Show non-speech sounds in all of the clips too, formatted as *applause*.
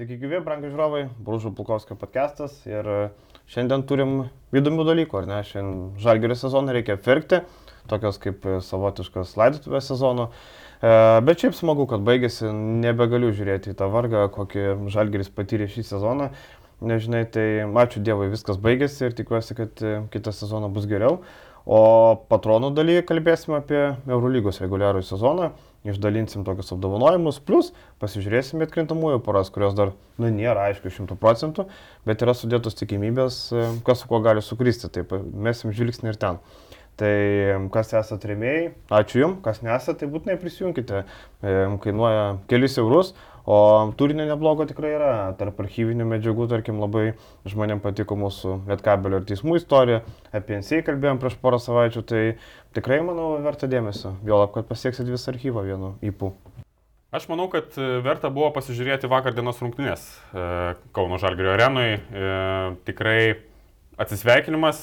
Sveiki, gyvi, brangiai žiūrovai, Brūžų Pulkovskio podcastas ir e, šiandien turim įdomių dalykų, ar ne? Šiandien žalgerio sezoną reikia pirkti, tokios kaip e, savotiškas laidotuvės sezono. E, bet šiaip smagu, kad baigėsi, nebegaliu žiūrėti į tą vargą, kokį žalgeris patyrė šį sezoną. Nežinai, tai ačiū Dievui, viskas baigėsi ir tikiuosi, kad kitą sezoną bus geriau. O patronų dalyje kalbėsime apie Eurolygos reguliarų sezoną išdalinsim tokius apdovanojimus, plus pasižiūrėsim atkrintamųjų poras, kurios dar, nu, nėra aišku šimtų procentų, bet yra sudėtos tikimybės, e, kas su kuo gali sukristi, tai mesim žvilgsnį ir ten. Tai kas esate remėjai, ačiū Jums, kas nesate, tai būtinai prisijungkite, e, kainuoja kelis eurus, O turinio neblogo tikrai yra. Tarp archyvinių medžiagų, tarkim, labai žmonėm patiko mūsų Lietkabelio ir teismų istorija. Apie NSA kalbėjom prieš porą savaičių, tai tikrai, manau, verta dėmesio. Vėlap, kad pasieksit visą archyvą vienu įpū. Aš manau, kad e, verta buvo pasižiūrėti vakar dienos rungtynės e, Kauno Žalgirio arenui. E, tikrai atsisveikinimas,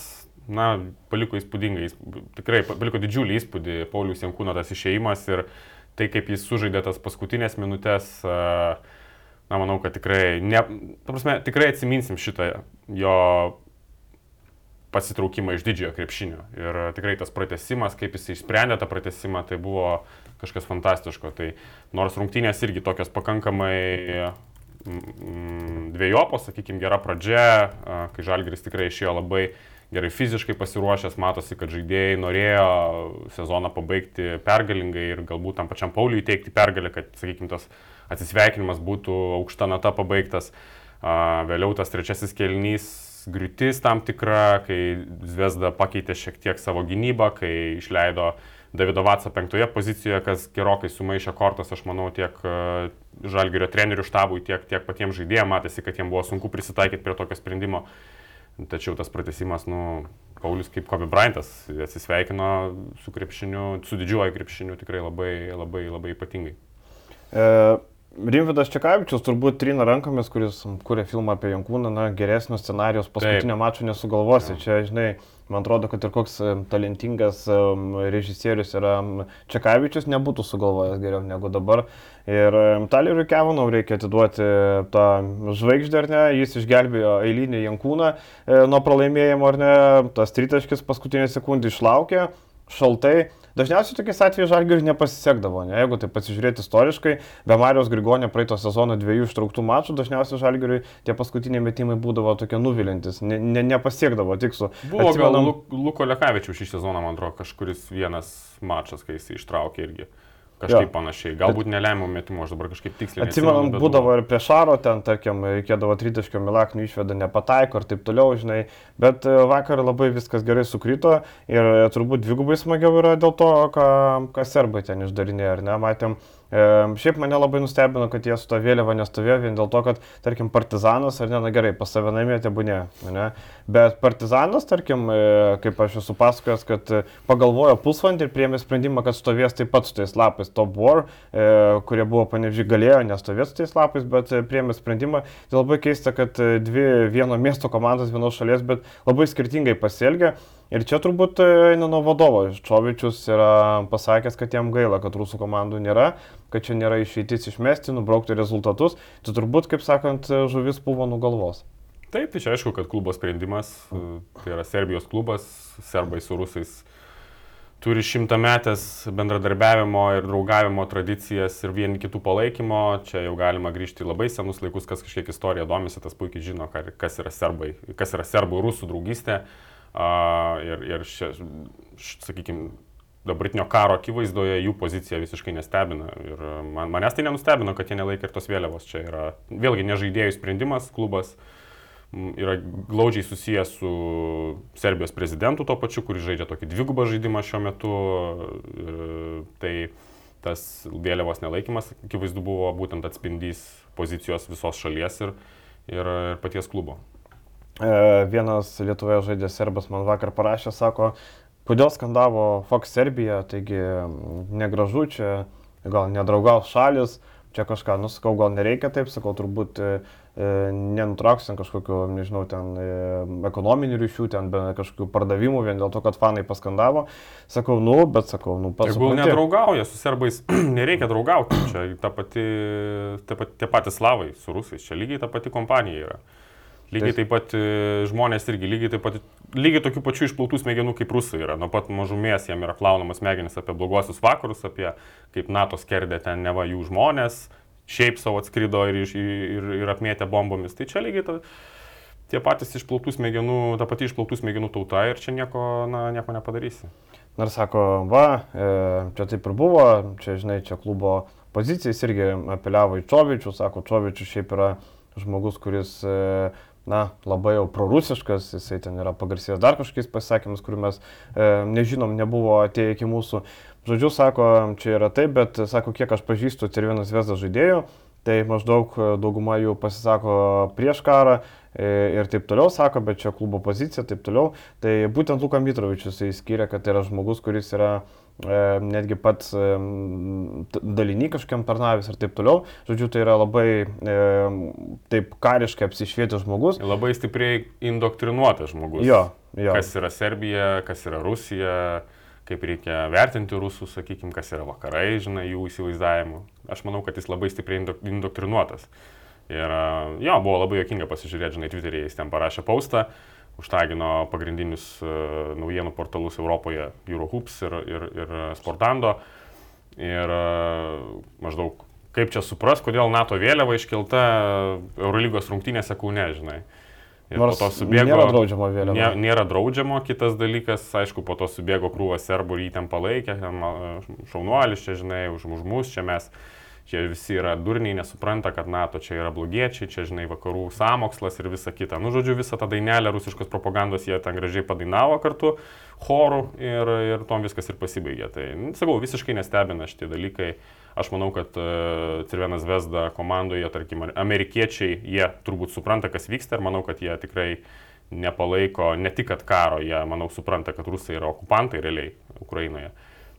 na, paliko įspūdingą, tikrai paliko didžiulį įspūdį Paulius Jankūno tas išėjimas ir tai, kaip jis sužaidė tas paskutinės minutės, na, manau, kad tikrai, ne, prasme, tikrai atsiminsim šitą jo pasitraukimą iš didžiojo krepšinio. Ir tikrai tas pratesimas, kaip jis išsprendė tą pratesimą, tai buvo kažkas fantastiško. Tai nors rungtynės irgi tokios pakankamai dviejopos, sakykime, gera pradžia, kai Žalgeris tikrai išėjo labai gerai fiziškai pasiruošęs, matosi, kad žaidėjai norėjo sezoną pabaigti pergalingai ir galbūt tam pačiam Pauliui teikti pergalę, kad, sakykime, tas atsisveikinimas būtų aukšta nata pabaigtas. Vėliau tas trečiasis kelnys griūtis tam tikra, kai Zvezda pakeitė šiek tiek savo gynybą, kai išleido Davido Vatsa penktoje pozicijoje, kas gerokai sumaišė kortas, aš manau, tiek Žalgerio trenerių štabui, tiek, tiek patiems žaidėjams matėsi, kad jiems buvo sunku prisitaikyti prie tokio sprendimo. Tačiau tas pratesimas, nu, Paulius kaip Kobe Bryantas atsisveikino su krepšiniu, su didžiuoju krepšiniu tikrai labai, labai, labai ypatingai. E, Rimvidas Čekavičius turbūt trina rankomis, kuris kūrė filmą apie Jankūną, na, geresnio scenarijos paskutinio mačo nesugalvosi. Ja. Čia, žinai, man atrodo, kad ir koks talentingas režisierius yra Čekavičius, nebūtų sugalvojęs geriau negu dabar. Ir Taleriui Kevanau reikia atiduoti tą žvaigždę, ar ne, jis išgelbėjo eilinį Jankūną e, nuo pralaimėjimo, ar ne, tas tritaškis paskutinę sekundę išlaukė, šaltai Dažniausiai tokiais atvejais žalgiui nepasisekdavo, ne? jeigu tai pasižiūrėti istoriškai, be Marijos Grigonio praeito sezono dviejų ištrauktų mačų, dažniausiai žalgiui tie paskutiniai metimai būdavo tokie nuvilintis, ne, ne, nepasiekdavo tikslo. Buvo Atsimenam... gal Luko Lekavičių šį sezoną, man atrodo, kažkuris vienas mačas, kai jis ištraukė irgi. Kažkaip jo. panašiai. Galbūt nelemiamų metimų, aš dabar kažkaip tiksliai. Atsimenu, būdavo ir prie Šaro, ten, tarkim, reikėdavo tritaškio Milaknių išvedą nepataiko ir taip toliau, žinai. Bet e, vakar labai viskas gerai sukrito ir e, turbūt dvigubai smagiau yra dėl to, ką, ką serbai ten išdarinėjo, ar ne? Matėm, E, šiaip mane labai nustebino, kad jie su to vėliava nestovėjo vien dėl to, kad, tarkim, partizanas, ar ne, na gerai, pas save namie tebūnė, ne, bet partizanas, tarkim, e, kaip aš esu pasakojęs, kad pagalvojo pusvalandį ir priėmė sprendimą, kad stovės taip pat su tais lapais Top War, e, kurie buvo panežiai galėjo nestovėti su tais lapais, bet priėmė sprendimą. Tai labai keista, kad dvi vieno miesto komandos vienos šalies, bet labai skirtingai pasielgia. Ir čia turbūt eina nuo vadovo. Čovičius yra pasakęs, kad jam gaila, kad rusų komandų nėra, kad čia nėra išeitis išmesti, nubraukti rezultatus. Tai turbūt, kaip sakant, žuvis buvo nugalvos. Taip, tai čia aišku, kad klubo sprendimas, tai yra Serbijos klubas, serbai su rusais turi šimtametės bendradarbiavimo ir draugavimo tradicijas ir vieni kitų palaikymo. Čia jau galima grįžti į labai senus laikus, kas kažkiek istoriją domisi, tas puikiai žino, kas yra serbai, kas yra serbų rusų draugystė. Ir, ir šia, sakykime, dabartinio karo akivaizdoje jų pozicija visiškai nestebina. Ir man, manęs tai nenustebino, kad jie nelaikė ir tos vėliavos. Čia yra vėlgi nežaidėjų sprendimas, klubas yra glaudžiai susijęs su Serbijos prezidentu to pačiu, kuris žaidžia tokį dvigubą žaidimą šiuo metu. Ir tai tas vėliavos nelaikymas, akivaizdu, buvo būtent atspindys pozicijos visos šalies ir, ir, ir paties klubo. E, vienas Lietuvoje žaidęs serbas man vakar parašė, sako, kodėl skandavo Fox Serbija, taigi negražu čia, gal nedraugaus šalis, čia kažką, nusakau, gal nereikia taip, sakau, turbūt e, e nenutrauksim kažkokiu, nežinau, ten e, ekonominių ryšių, ten be kažkokių pardavimų vien dėl to, kad fanai paskandavo. Sakau, nu, bet sakau, nu, pats. Jeigu nedraugauja su serbais, *clears throat* nereikia draugauti, čia ta pati, ta pati, tie patys slavai su rusais, čia lygiai ta pati kompanija yra. Lygiai taip pat e, žmonės irgi lygiai taip pat, lygiai tokių pačių išplautų smegenų kaip rusai yra. Nuo pat mažumės jiem yra plaunamas smegenis apie blogosius vakarus, apie kaip NATO skerdė ten neva jų žmonės, šiaip savo atskrido ir, ir, ir apmėtė bombomis. Tai čia lygiai ta, tie patys išplautų smegenų, ta pati išplautų smegenų tauta ir čia nieko, na, nieko nepadarysi. Nors sako, va, e, čia taip ir buvo, čia, žinai, čia klubo pozicijas irgi apeliavo į Čovičių, sako, Čovičius šiaip yra žmogus, kuris e, na, labai jau prorusiškas, jisai ten yra pagarsėjęs dar kažkokiais pasakymais, kurių mes e, nežinom, nebuvo atėję iki mūsų. Žodžiu, sako, čia yra taip, bet sako, kiek aš pažįstu Cervienos Vesdas žaidėjų, tai maždaug e, dauguma jų pasisako prieš karą e, ir taip toliau, sako, bet čia klubo pozicija, taip toliau. Tai būtent Luka Mitrovičius įskyrė, kad tai yra žmogus, kuris yra netgi pats e, dalinį kažkiam tarnavęs ir taip toliau. Žodžiu, tai yra labai e, taip kariškai apsišvietęs žmogus. Labai stipriai indoktrinuotas žmogus. Jo, jo. Kas yra Serbija, kas yra Rusija, kaip reikia vertinti rusų, sakykime, kas yra vakarai, žinai, jų įsivaizdavimu. Aš manau, kad jis labai stipriai indoktrinuotas. Ir jo, buvo labai jokinga pasižiūrėti, žinai, Twitter'e jis ten parašė paustą. Uh, užtagino pagrindinius e, naujienų portalus Europoje, Eurohoops ir, ir, ir Sportando. Ir e, maždaug kaip čia supras, kodėl NATO vėliava iškelta Eurolygos rungtynėse Kaune, žinai. Ir Nors po to subėgo. Nėra draudžiamo vėliava. Nė, nėra draudžiamo, kitas dalykas, aišku, po to subėgo krūvas serbų ir jį ten palaikė, šaunuolis čia, žinai, už, už mus čia mes čia visi yra durniai, nesupranta, kad NATO čia yra blogiečiai, čia, žinai, vakarų samokslas ir visa kita. Nu, žodžiu, visą tą dainelę rusiškos propagandos jie ten gražiai padainavo kartu chorų ir, ir tom viskas ir pasibaigė. Tai, nu, sakau, visiškai nestebina šitie dalykai. Aš manau, kad uh, Cirvenas Vesda komandoje, tarkim, amerikiečiai, jie turbūt supranta, kas vyksta ir manau, kad jie tikrai nepalaiko ne tik karo, jie, manau, supranta, kad rusai yra okupantai realiai Ukrainoje.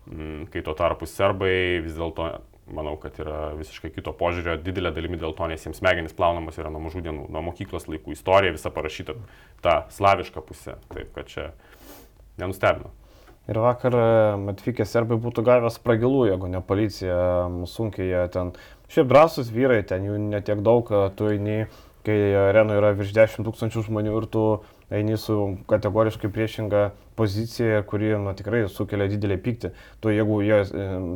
Mm, kai tuo tarpu serbai vis dėlto manau, kad yra visiškai kito požiūrio, didelė dalimi dėl to, nes jiems smegenys plaunamos yra nuo mažų dienų, nuo mokyklos laikų, istorija visa parašyta ta slaviška pusė, taip kad čia nenustebino. Ir vakar e, atvykę serbai būtų gavę spragilų, jeigu ne policija, sunkiai jie ten, šiaip drąsus vyrai, ten jų netiek daug, tu eini, kai arenoje yra virš 10 tūkstančių žmonių ir tu eini su kategoriškai priešinga pozicija, kuri nu, tikrai sukelia didelį pyktį. Tu jeigu jie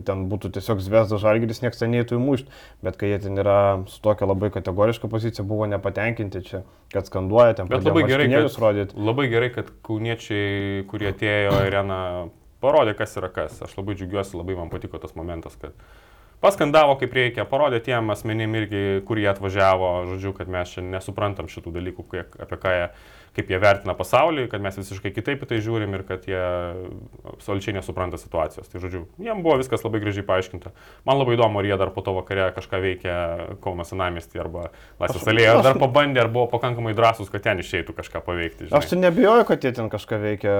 ten būtų tiesiog Zvezda Žalgiris, niekas ten neįtų įmušti, bet kai jie ten yra su tokia labai kategoriška pozicija, buvo nepatenkinti čia, kad skanduoja, ten bet labai gerai, kad. Labai gerai, kad kauniečiai, kurie atėjo į areną, parodė, kas yra kas. Aš labai džiugiuosi, labai man patiko tas momentas, kad paskandavo kaip reikia, parodė tiem asmenim irgi, kurie atvažiavo, žodžiu, kad mes čia nesuprantam šitų dalykų, kiek, apie ką jie kaip jie vertina pasaulį, kad mes visiškai kitaip į tai žiūrim ir kad jie absoliučiai nesupranta situacijos. Tai žodžiu, jiem buvo viskas labai gražiai paaiškinta. Man labai įdomu, ar jie dar po to vakare kažką veikia Kauno senamestį arba Laisvės alėje, ar dar pabandė, ar buvo pakankamai drąsus, kad ten išeitų kažką paveikti. Žinai. Aš čia nebijoju, kad jie ten kažką veikia,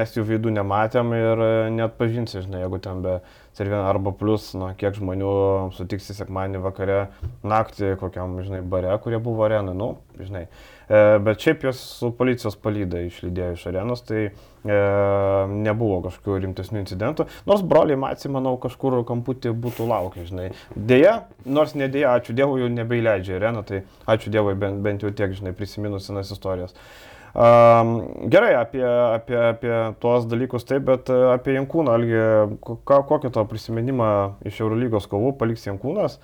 mes jų veidų nematėm ir net pažinsi, žinai, jeigu ten be Servien arba plus, na, kiek žmonių sutiksi sekmanį vakare, naktį kokiam, žinai, bare, kurie buvo arenai, nu, žinai. E, bet šiaip jos su policijos palyda išlydėjo iš arenos, tai e, nebuvo kažkokių rimtesnių incidentų. Nors broliai Matsi, manau, kažkur kamputį būtų laukę, žinai. Deja, nors nedėja, ačiū Dievui, jau nebeįleidžia areną, tai ačiū Dievui bent, bent jau tiek, žinai, prisiminus senas istorijas. Um, gerai, apie, apie, apie tuos dalykus taip, bet apie Jankūną, Algi, kokį to prisiminimą iš Eurolygos kovų paliks Jankūnas?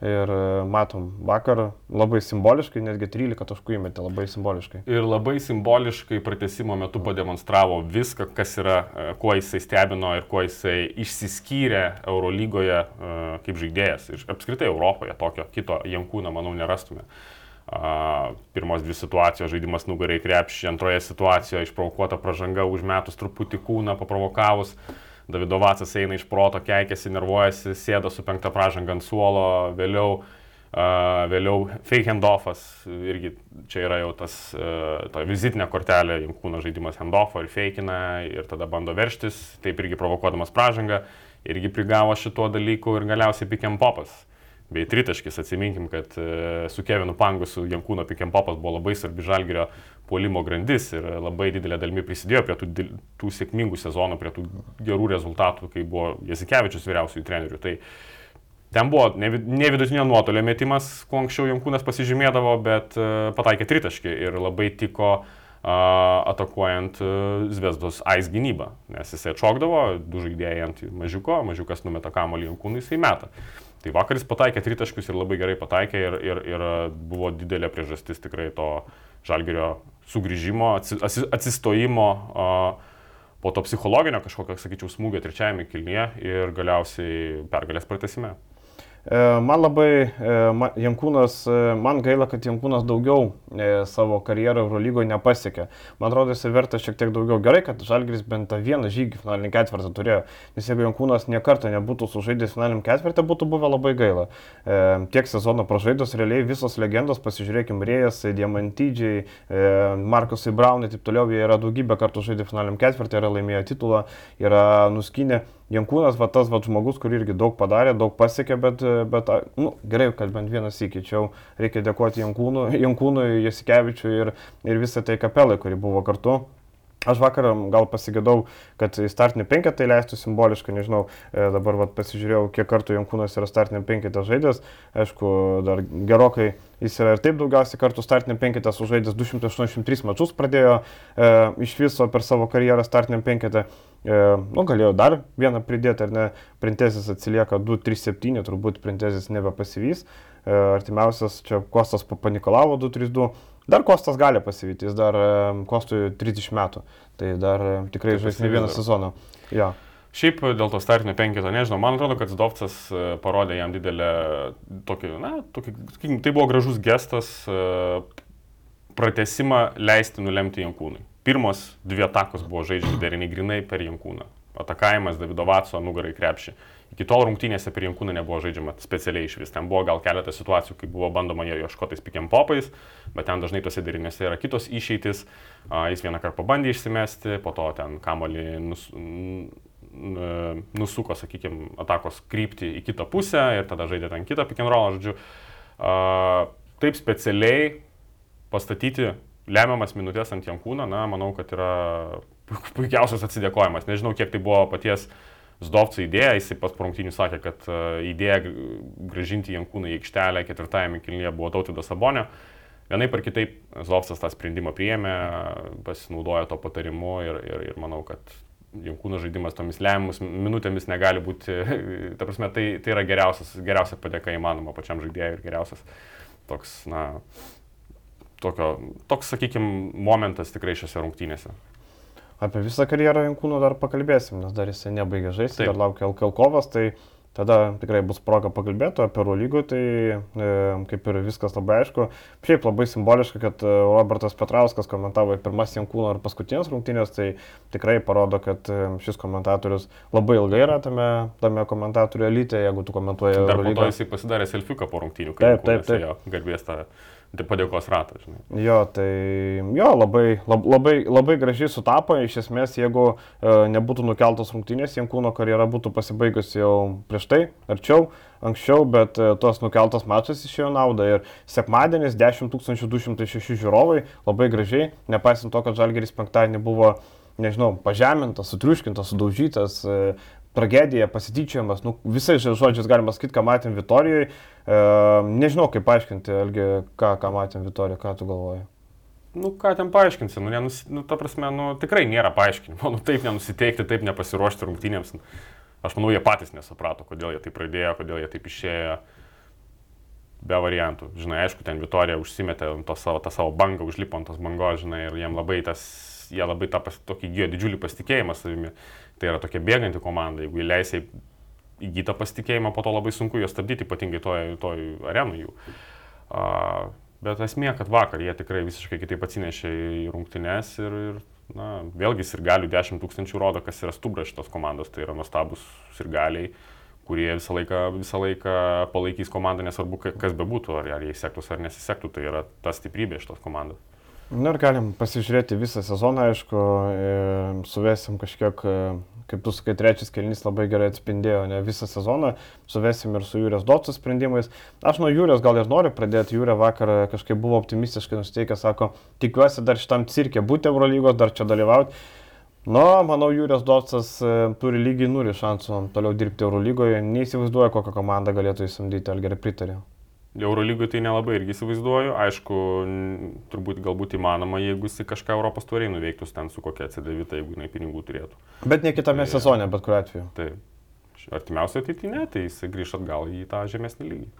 Ir matom, vakar labai simboliškai, netgi 13 taškų įmetė, labai simboliškai. Ir labai simboliškai pratesimo metu pademonstravo viską, kas yra, kuo jisai stebino ir kuo jisai išsiskyrė Eurolygoje kaip žaidėjas. Ir apskritai Europoje tokio kito Jankūną, manau, nerastume. Pirmos dvi situacijos žaidimas nugarai krepšį, antroje situacijoje išprovokuota pražanga užmetus truputį kūną, paprovokavus. Davido Vacas eina iš proto, keikėsi, nervuojasi, sėda su penkta pražanga ant suolo, vėliau, uh, vėliau fake handoffas, irgi čia yra jau tas, uh, ta vizitinė kortelė, Jankūno žaidimas handoffo ir feikina ir tada bando verštis, taip irgi provokuodamas pražangą, irgi prigavo šituo dalyku ir galiausiai pick and popas bei tritaškis. Atsiminkim, kad e, su Kevinu Pangusu Jankūno Pikempopas buvo labai svarbi žalgerio puolimo grandis ir labai didelė dalimi prisidėjo prie tų, tų sėkmingų sezonų, prie tų gerų rezultatų, kai buvo Jasikevičius vyriausiųjų trenerių. Tai ten buvo ne, vidutinio nuotolio metimas, kuo anksčiau Jankūnas pasižymėdavo, bet e, pataikė tritaškį ir labai tiko atakuojant e, Zvezdos Ais gynybą, nes jisai atšokdavo, du žaidėjai ant mažiuko, mažiukas numeta kamuolį Jankūnui, jisai meta. Tai vakaris pataikė tritaškius ir labai gerai pataikė ir, ir, ir buvo didelė priežastis tikrai to žalgerio sugrįžimo, atsistojimo, po to psichologinio kažkokio, sakyčiau, smūgio trečiajame kilnyje ir galiausiai pergalės pratesime. E, man labai, e, Jankūnas, e, man gaila, kad Jankūnas daugiau savo karjerą Eurolygoje nepasiekė. Man atrodo, jis verta šiek tiek daugiau. Gerai, kad Žalgris bent tą vieną žygį finalinį ketvirtą turėjo, nes jeigu Jankūnas niekartą nebūtų sužaidęs finaliniam ketvirtą, būtų buvę labai gaila. Tiek sezono pražaidos, realiai visos legendos, pasižiūrėkim, Rėjas, Diamantydžiai, Markusai Braunai ir taip toliau, jie yra daugybę kartų žaidė finaliniam ketvirtą, yra laimėję titulą, yra nuskinę. Jankūnas, va tas va žmogus, kur irgi daug padarė, daug pasiekė, bet, bet nu, gerai, kad bent vienas įkeičiau. Reikia dėkoti Jankūnui, Jankūnui Jasikevičiui ir, ir visai tai kapelai, kuri buvo kartu. Aš vakar gal pasigėdau, kad į startinį penketą leistų simboliškai, nežinau, e, dabar vat, pasižiūrėjau, kiek kartų Jankūnas yra startinį penketą žaidęs, aišku, dar gerokai jis yra ir taip daugiausiai kartų startinį penketą sužaidęs, 283 mačius pradėjo e, iš viso per savo karjerą startinį penketą, e, nu, galėjo dar vieną pridėti, ar ne, Printezis atsilieka 237, turbūt Printezis nebepasivys, e, artimiausias čia Kostas Papanikolavo 232. Dar Kostas gali pasivyti, jis dar Kostui 30 metų, tai dar tikrai žais ne vieną sezoną. Ja. Šiaip dėl to startinio penkito, nežinau, man atrodo, kad Zdovcas e, parodė jam didelę tokį, na, tokį, tai buvo gražus gestas, e, pratesimą leisti nulemti Jankūnui. Pirmos dvi atakos buvo žaidžiami deriniai grinai per Jankūną. Atakavimas Davido Vatso nugarai krepšį. Iki tol rungtynėse per Jankūną nebuvo žaidžiama specialiai iš vis. Ten buvo gal keletą situacijų, kai buvo bandoma jo ieškotais pikiam popais, bet ten dažnai tose derinėse yra kitos išeitis. Jis vieną kartą pabandė išsimesti, po to ten kamolį nus, nusuko, sakykime, atakos kryptį į kitą pusę ir tada žaidė ten kitą pick and roll, žodžiu. Taip specialiai pastatyti lemiamas minutės ant Jankūno, na, manau, kad yra puikiausias atsidėkojimas. Nežinau, kiek tai buvo paties Zdovco idėja, jisai pas porungtinių sakė, kad e, idėja gražinti Jankūną į aikštelę ketvirtajame kilnyje buvo Tautido Sabonio. Vienaip ar kitaip Zdovcas tą sprendimą priėmė, pasinaudojo to patarimu ir, ir, ir manau, kad Jankūno žaidimas tomis lemiamus minutėmis negali būti, *laughs* ta prasme, tai, tai yra geriausia padėka įmanoma pačiam žaidėjui ir geriausias toks, na, tokio, toks, sakykime, momentas tikrai šiose rungtynėse. Apie visą karjerą Jankūno dar pakalbėsim, nes dar jisai nebaigė žaisti, dar laukia LKL kovas, tai tada tikrai bus proga pakalbėti apie Eurolygų, tai e, kaip ir viskas labai aišku. Šiaip labai simboliška, kad e, Robertas Petrauskas komentavo pirmas Jankūno ir paskutinės rungtynės, tai tikrai parodo, kad e, šis komentatorius labai ilgai yra tame, tame komentatorių elite, jeigu tu komentuoji. Dar po to jisai pasidarė selfiuką po rungtynių, kai taip, taip, taip. garbės tą Tai padėkos ratas, žinai. Jo, tai jo, labai, lab, labai, labai gražiai sutapo, iš esmės, jeigu e, nebūtų nukeltos rungtynės, Jankūno karjera būtų pasibaigusi jau prieš tai, arčiau, anksčiau, bet e, tos nukeltos mačas išėjo naudą ir sekmadienis 10 206 žiūrovai, labai gražiai, nepaisant to, kad Žalgeris penktadienį buvo nežinau, pažemintas, sutriuškintas, sudaužytas, e, tragedija, pasityčiamas, nu, visais žodžiais galima sakyti, ką matėm Vitorijoje. E, nežinau, kaip paaiškinti, Elgi, ką, ką matėm Vitorijoje, ką tu galvoji. Nu, ką ten paaiškinsi, nu, nenus, nu, ta prasme, nu, tikrai nėra paaiškinimo, nu, taip nenusiteikti, taip nepasiruošti rungtynėms. Aš manau, jie patys nesuprato, kodėl jie taip pradėjo, kodėl jie taip išėjo. Be variantų. Žinai, aišku, ten Vitorija užsimetė to savo, tą savo bangą, užlipo ant tos bangos, žinai, ir jiem labai tas, jie labai tą pas, tokį įgyjo didžiulį pasitikėjimą savimi. Tai yra tokia bėganti komanda, jeigu įleisiai įgytą pasitikėjimą, po to labai sunku juos stabdyti, ypatingai toj, toj arenų jų. Uh, bet esmė, kad vakar jie tikrai visiškai kitaip atsinešė į rungtynes ir, ir na, vėlgi ir galių 10 tūkstančių rodo, kas yra stubras šitos komandos, tai yra nuostabus ir galiai kurie visą laiką, visą laiką palaikys komandą, nesvarbu, kas bebūtų, ar, ar jie sektųsi ar nesisektų, tai yra ta stiprybė šitos komandos. Na ir galim pasižiūrėti visą sezoną, aišku, suvesim kažkiek kaip tu sakai, trečias kelnys labai gerai atspindėjo ne visą sezoną, suvesim ir su Jūrės Dotsas sprendimais. Aš nuo Jūrės gal ir noriu pradėti, Jūrė vakar kažkaip buvo optimistiškai nusteikęs, sako, tikiuosi dar šitam cirke būti Eurolygos, dar čia dalyvauti. Nu, manau, Jūrės Dotsas e, turi lygiai nulį šansų toliau dirbti Eurolygoje, neįsivaizduoju, kokią komandą galėtų įsamdyti, ar gerai pritarė. Eurolygoje tai nelabai irgi įsivaizduoju. Aišku, turbūt galbūt įmanoma, jeigu jis kažką Europos tvariai nuveiktų ten su kokia atsidavita, jeigu jinai pinigų turėtų. Bet ne kitame tai, sezone, bet kuriuo atveju. Taip. Artimiausioje ateityje tai jis grįž atgal į tą žemesnį lygį.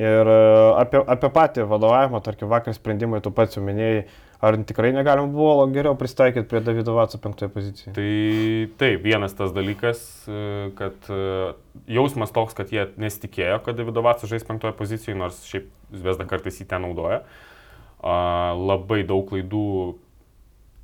Ir e, apie, apie patį vadovavimą, tarkim, vakar sprendimai, tu pats jau minėjai, Ar tikrai negalima buvo geriau pristaikyti prie Davido Vatso penktoje pozicijoje? Tai taip, vienas tas dalykas, e, kad e, jausmas toks, kad jie nesitikėjo, kad Davido Vatso žais penktoje pozicijoje, nors šiaip Zvezda kartais jį ten naudoja. Labai daug klaidų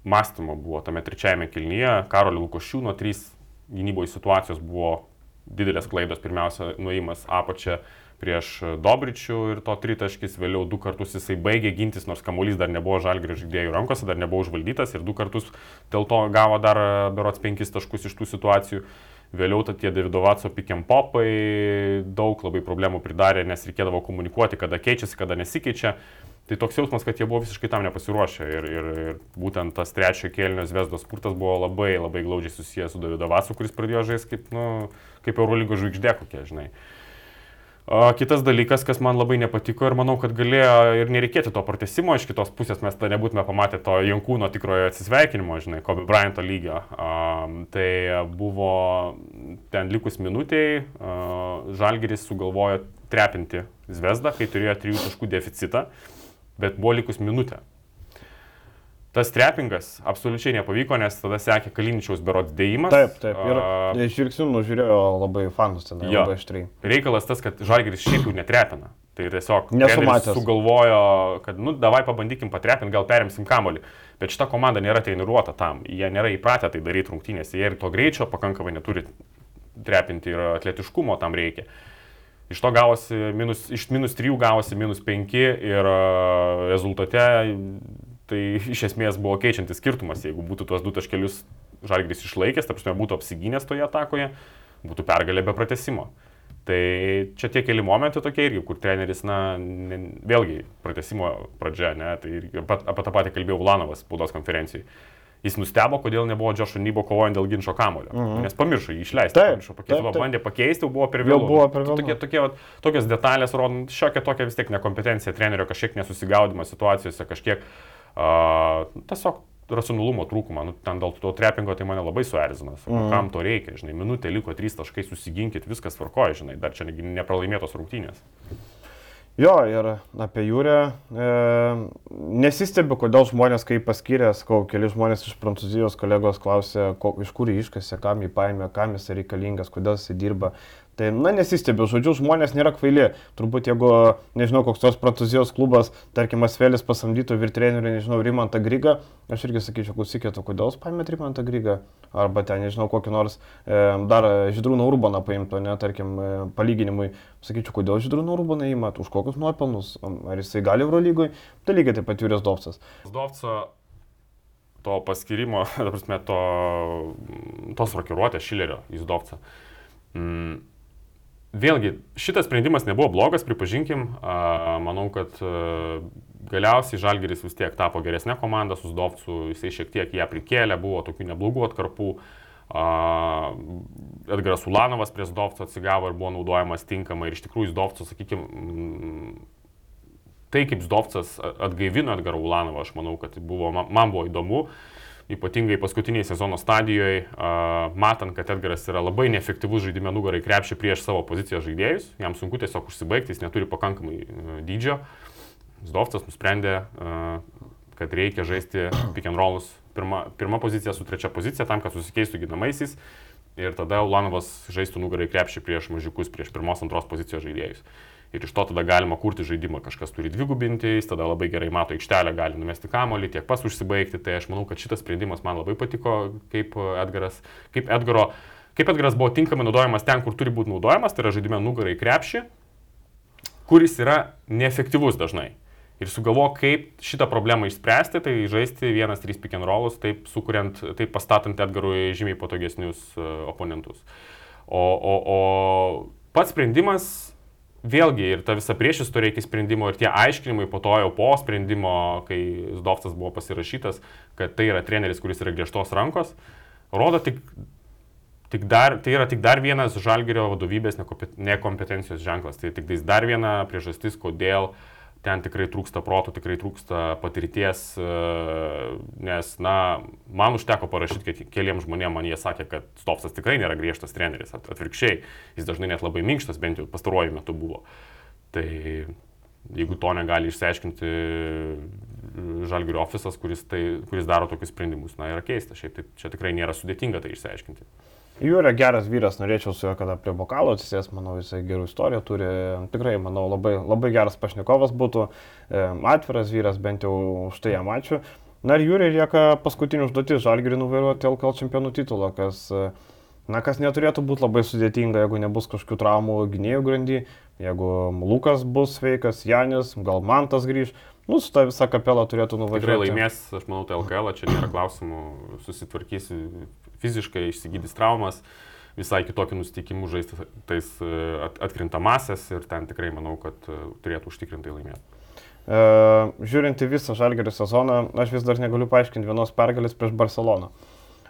mąstymo buvo tame trečiajame kilnyje. Karolio Lukošiūno trys gynyboje situacijos buvo didelės klaidos. Pirmiausia, nuėjimas apačia prieš Dobričių ir to tritaškis, vėliau du kartus jisai baigė gintis, nors kamuolys dar nebuvo žalgrių žaidėjų rankose, dar nebuvo užvaldytas ir du kartus dėl to gavo dar berots penkis taškus iš tų situacijų. Vėliau tie Davido Vatso pikiam popai daug labai problemų pridarė, nes reikėdavo komunikuoti, kada keičiasi, kada nesikeičia. Tai toks jausmas, kad jie buvo visiškai tam nepasiruošę ir, ir, ir būtent tas trečiojo kėlinio Zvezdos spurtas buvo labai labai glaudžiai susijęs su Davido Vatsu, kuris pradėjo žaisti kaip, nu, kaip Eurolygo žvaigždė kokia, žinai. Uh, kitas dalykas, kas man labai nepatiko ir manau, kad galėjo ir nereikėti to pratesimo, iš kitos pusės mes tada nebūtume pamatę to Jankūno tikrojo atsisveikinimo, žinai, Kobe Bryanto lygio. Um, tai buvo ten likus minutiai, uh, Žalgeris sugalvojo trepinti Zvezdą, kai turėjo trijų taškų deficitą, bet buvo likus minutė tas trepingas absoliučiai nepavyko, nes tada sekė Kaliničiaus berots dėjimas. Taip, taip. Ir uh, žvilgsnių nužiūrėjo labai fanus ten, jo, labai aštriai. Reikalas tas, kad Žalgeris šiaip jau netrepina. Tai tiesiog sugalvojo, kad, nu, davai pabandykim patrepinti, gal perimsim kamolį. Bet šita komanda nėra treniruota tam, jie nėra įpratę tai daryti rungtynėse, jie ir to greičio pakankamai neturi trepinti ir atletiškumo tam reikia. Iš to gavosi minus, iš minus 3 gavosi minus 5 ir rezultate tai iš esmės buvo keičiantis skirtumas, jeigu būtų tuos du taškelius Žalgris išlaikęs, tarp būtų apsigynęs toje atakoje, būtų pergalė be pratesimo. Tai čia tie keli momentai tokie irgi, kur treneris, na, ne, vėlgi, pratesimo pradžia, ne, tai irgi apie, apie tą patį kalbėjo Ulanovas spaudos konferencijai. Jis nustebo, kodėl nebuvo Džošo Nybo kovojant dėl ginčio kamulio. Mm -hmm. Nes pamiršo jį išleisti. Taip, pamiršo pakeisti, taip, taip. bandė pakeisti, jau buvo per vėlų. Buvo per vėlų. Tokie, tokie, vat, tokios detalės rodo šiokia tokia vis tiek nekompetencija trenerio, kažkiek nesusigaudimas situacijose, kažkiek uh, A, tiesiog racionalumo trūkumą, nu, ten dėl to trepingo tai mane labai suerzina, mm. kam to reikia, žinai, minutė liko, trys taškai, susiginkit, viskas tvarkoja, žinai, dar čia nepralaimėtos rungtynės. Jo, ir apie jūrę e, nesistebiu, kodėl žmonės, kai paskyrė, sakau, keli žmonės iš Prancūzijos kolegos klausė, ko, iš kur jį iškasė, kam jį paėmė, kam jis reikalingas, kodėl jis dirba. Tai, na, nesistebiu, žodžiu, žmonės nėra kvaili. Turbūt jeigu, nežinau, koks tos prancūzijos klubas, tarkim, Asvelis pasamdytų virtrenerių, nežinau, Rimantą Grygą, aš irgi sakyčiau, klausykite, kodėl jūs paėmėte Rimantą Grygą? Arba ten, nežinau, kokį nors e, dar Židrūną Urbaną paimtų, ne, tarkim, e, palyginimui. Sakyčiau, kodėl Židrūną Urbaną įmat, už kokius nuopelnus, ar jisai gali Eurolygui, tai lygiai taip pat Jūrės Dovcas. Dovco to paskirimo, ta prasme, to, tos rokiruotės Šilerio į Zdovcą. Mm Vėlgi, šitas sprendimas nebuvo blogas, pripažinkim. Manau, kad galiausiai Žalgeris vis tiek tapo geresnė komanda su Zdovcu, jisai šiek tiek ją prikėlė, buvo tokių neblogų atkarpų. Edgaras Ulanovas prie Zdovco atsigavo ir buvo naudojamas tinkamai. Ir iš tikrųjų Zdovco, sakykime, tai kaip Zdovcas atgaivino Edgarą Ulanovą, aš manau, kad buvo, man buvo įdomu. Uh, ypatingai paskutiniai sezono stadijoje, matant, kad Edgaras yra labai neefektyvus žaidime nugarai krepšį prieš savo pozicijos žaidėjus, jam sunku tiesiog užsibaigti, jis neturi pakankamai dydžio. Zdovcas nusprendė, kad reikia žaisti pick and rollus pirma, pirma pozicija su trečia pozicija tam, kad susikeistų ginamaisiais ir tada Ulanovas žaistų nugarai krepšį prieš mažiukus, prieš pirmos, antros pozicijos žaidėjus ir iš to tada galima kurti žaidimą, kažkas turi dvigubinti, jis tada labai gerai mato aikštelę, gali numesti kamolį, tiek pas užsibaigti, tai aš manau, kad šitas sprendimas man labai patiko, kaip Edgaras, kaip Edgaro, kaip Edgaras buvo tinkamai naudojamas ten, kur turi būti naudojamas, tai yra žaidime nugarai krepšį, kuris yra neefektyvus dažnai. ir sugalvok, kaip šitą problemą išspręsti, tai žaisti vienas trys pick and rollus, taip sukuriant, taip pastatant Edgarui žymiai patogesnius uh, oponentus. O, o, o pats sprendimas, vėlgi ir ta visa priešistorė iki sprendimo ir tie aiškinimai po to jau po sprendimo, kai Zdovcas buvo pasirašytas, kad tai yra treneris, kuris yra griežtos rankos, rodo tik Tik dar, tai yra tik dar vienas žalgerio vadovybės nekompetencijos ženklas. Tai tik dar viena priežastis, kodėl uh, ten tikrai trūksta protų, tikrai trūksta patirties, e, nes, na, man užteko parašyti, kad keliams žmonėms man jie sakė, kad Stopsas tikrai nėra griežtas treneris, atvirkščiai, jis dažnai net labai minkštas, bent jau pastaruoju metu buvo. Tai jeigu to negali išsiaiškinti Žalgirio ofisas, kuris, tai, kuris daro tokius sprendimus, na, yra keista, šiaip tai čia tikrai nėra sudėtinga tai išsiaiškinti. Yra geras vyras, norėčiau su juo kada prie bokalo atsisės, manau, jisai gerų istorijų turi, tikrai, manau, labai, labai geras pašnekovas būtų, e, atviras vyras, bent jau už tai jam ačiū. Na ir Jūriai lieka paskutinį užduotis, žalgerį nuvairuoti LKL čempionų titulą, kas, e, na, kas neturėtų būti labai sudėtinga, jeigu nebus kažkokių traumų gynėjų grandy, jeigu Lukas bus sveikas, Janis, gal Mantas grįž. Nu, su ta visa kapela turėtų nuvažiuoti. Tikrai laimės, aš manau, tai LKL, čia nėra klausimų, susitvarkys fiziškai išsigydys traumas, visai kitokių nusiteikimų žaisti tais e, atkrintamasias ir ten tikrai manau, kad e, turėtų užtikrintai laimėti. E, žiūrint į visą žalgerio sezoną, aš vis dar negaliu paaiškinti vienos pergalės prieš Barceloną.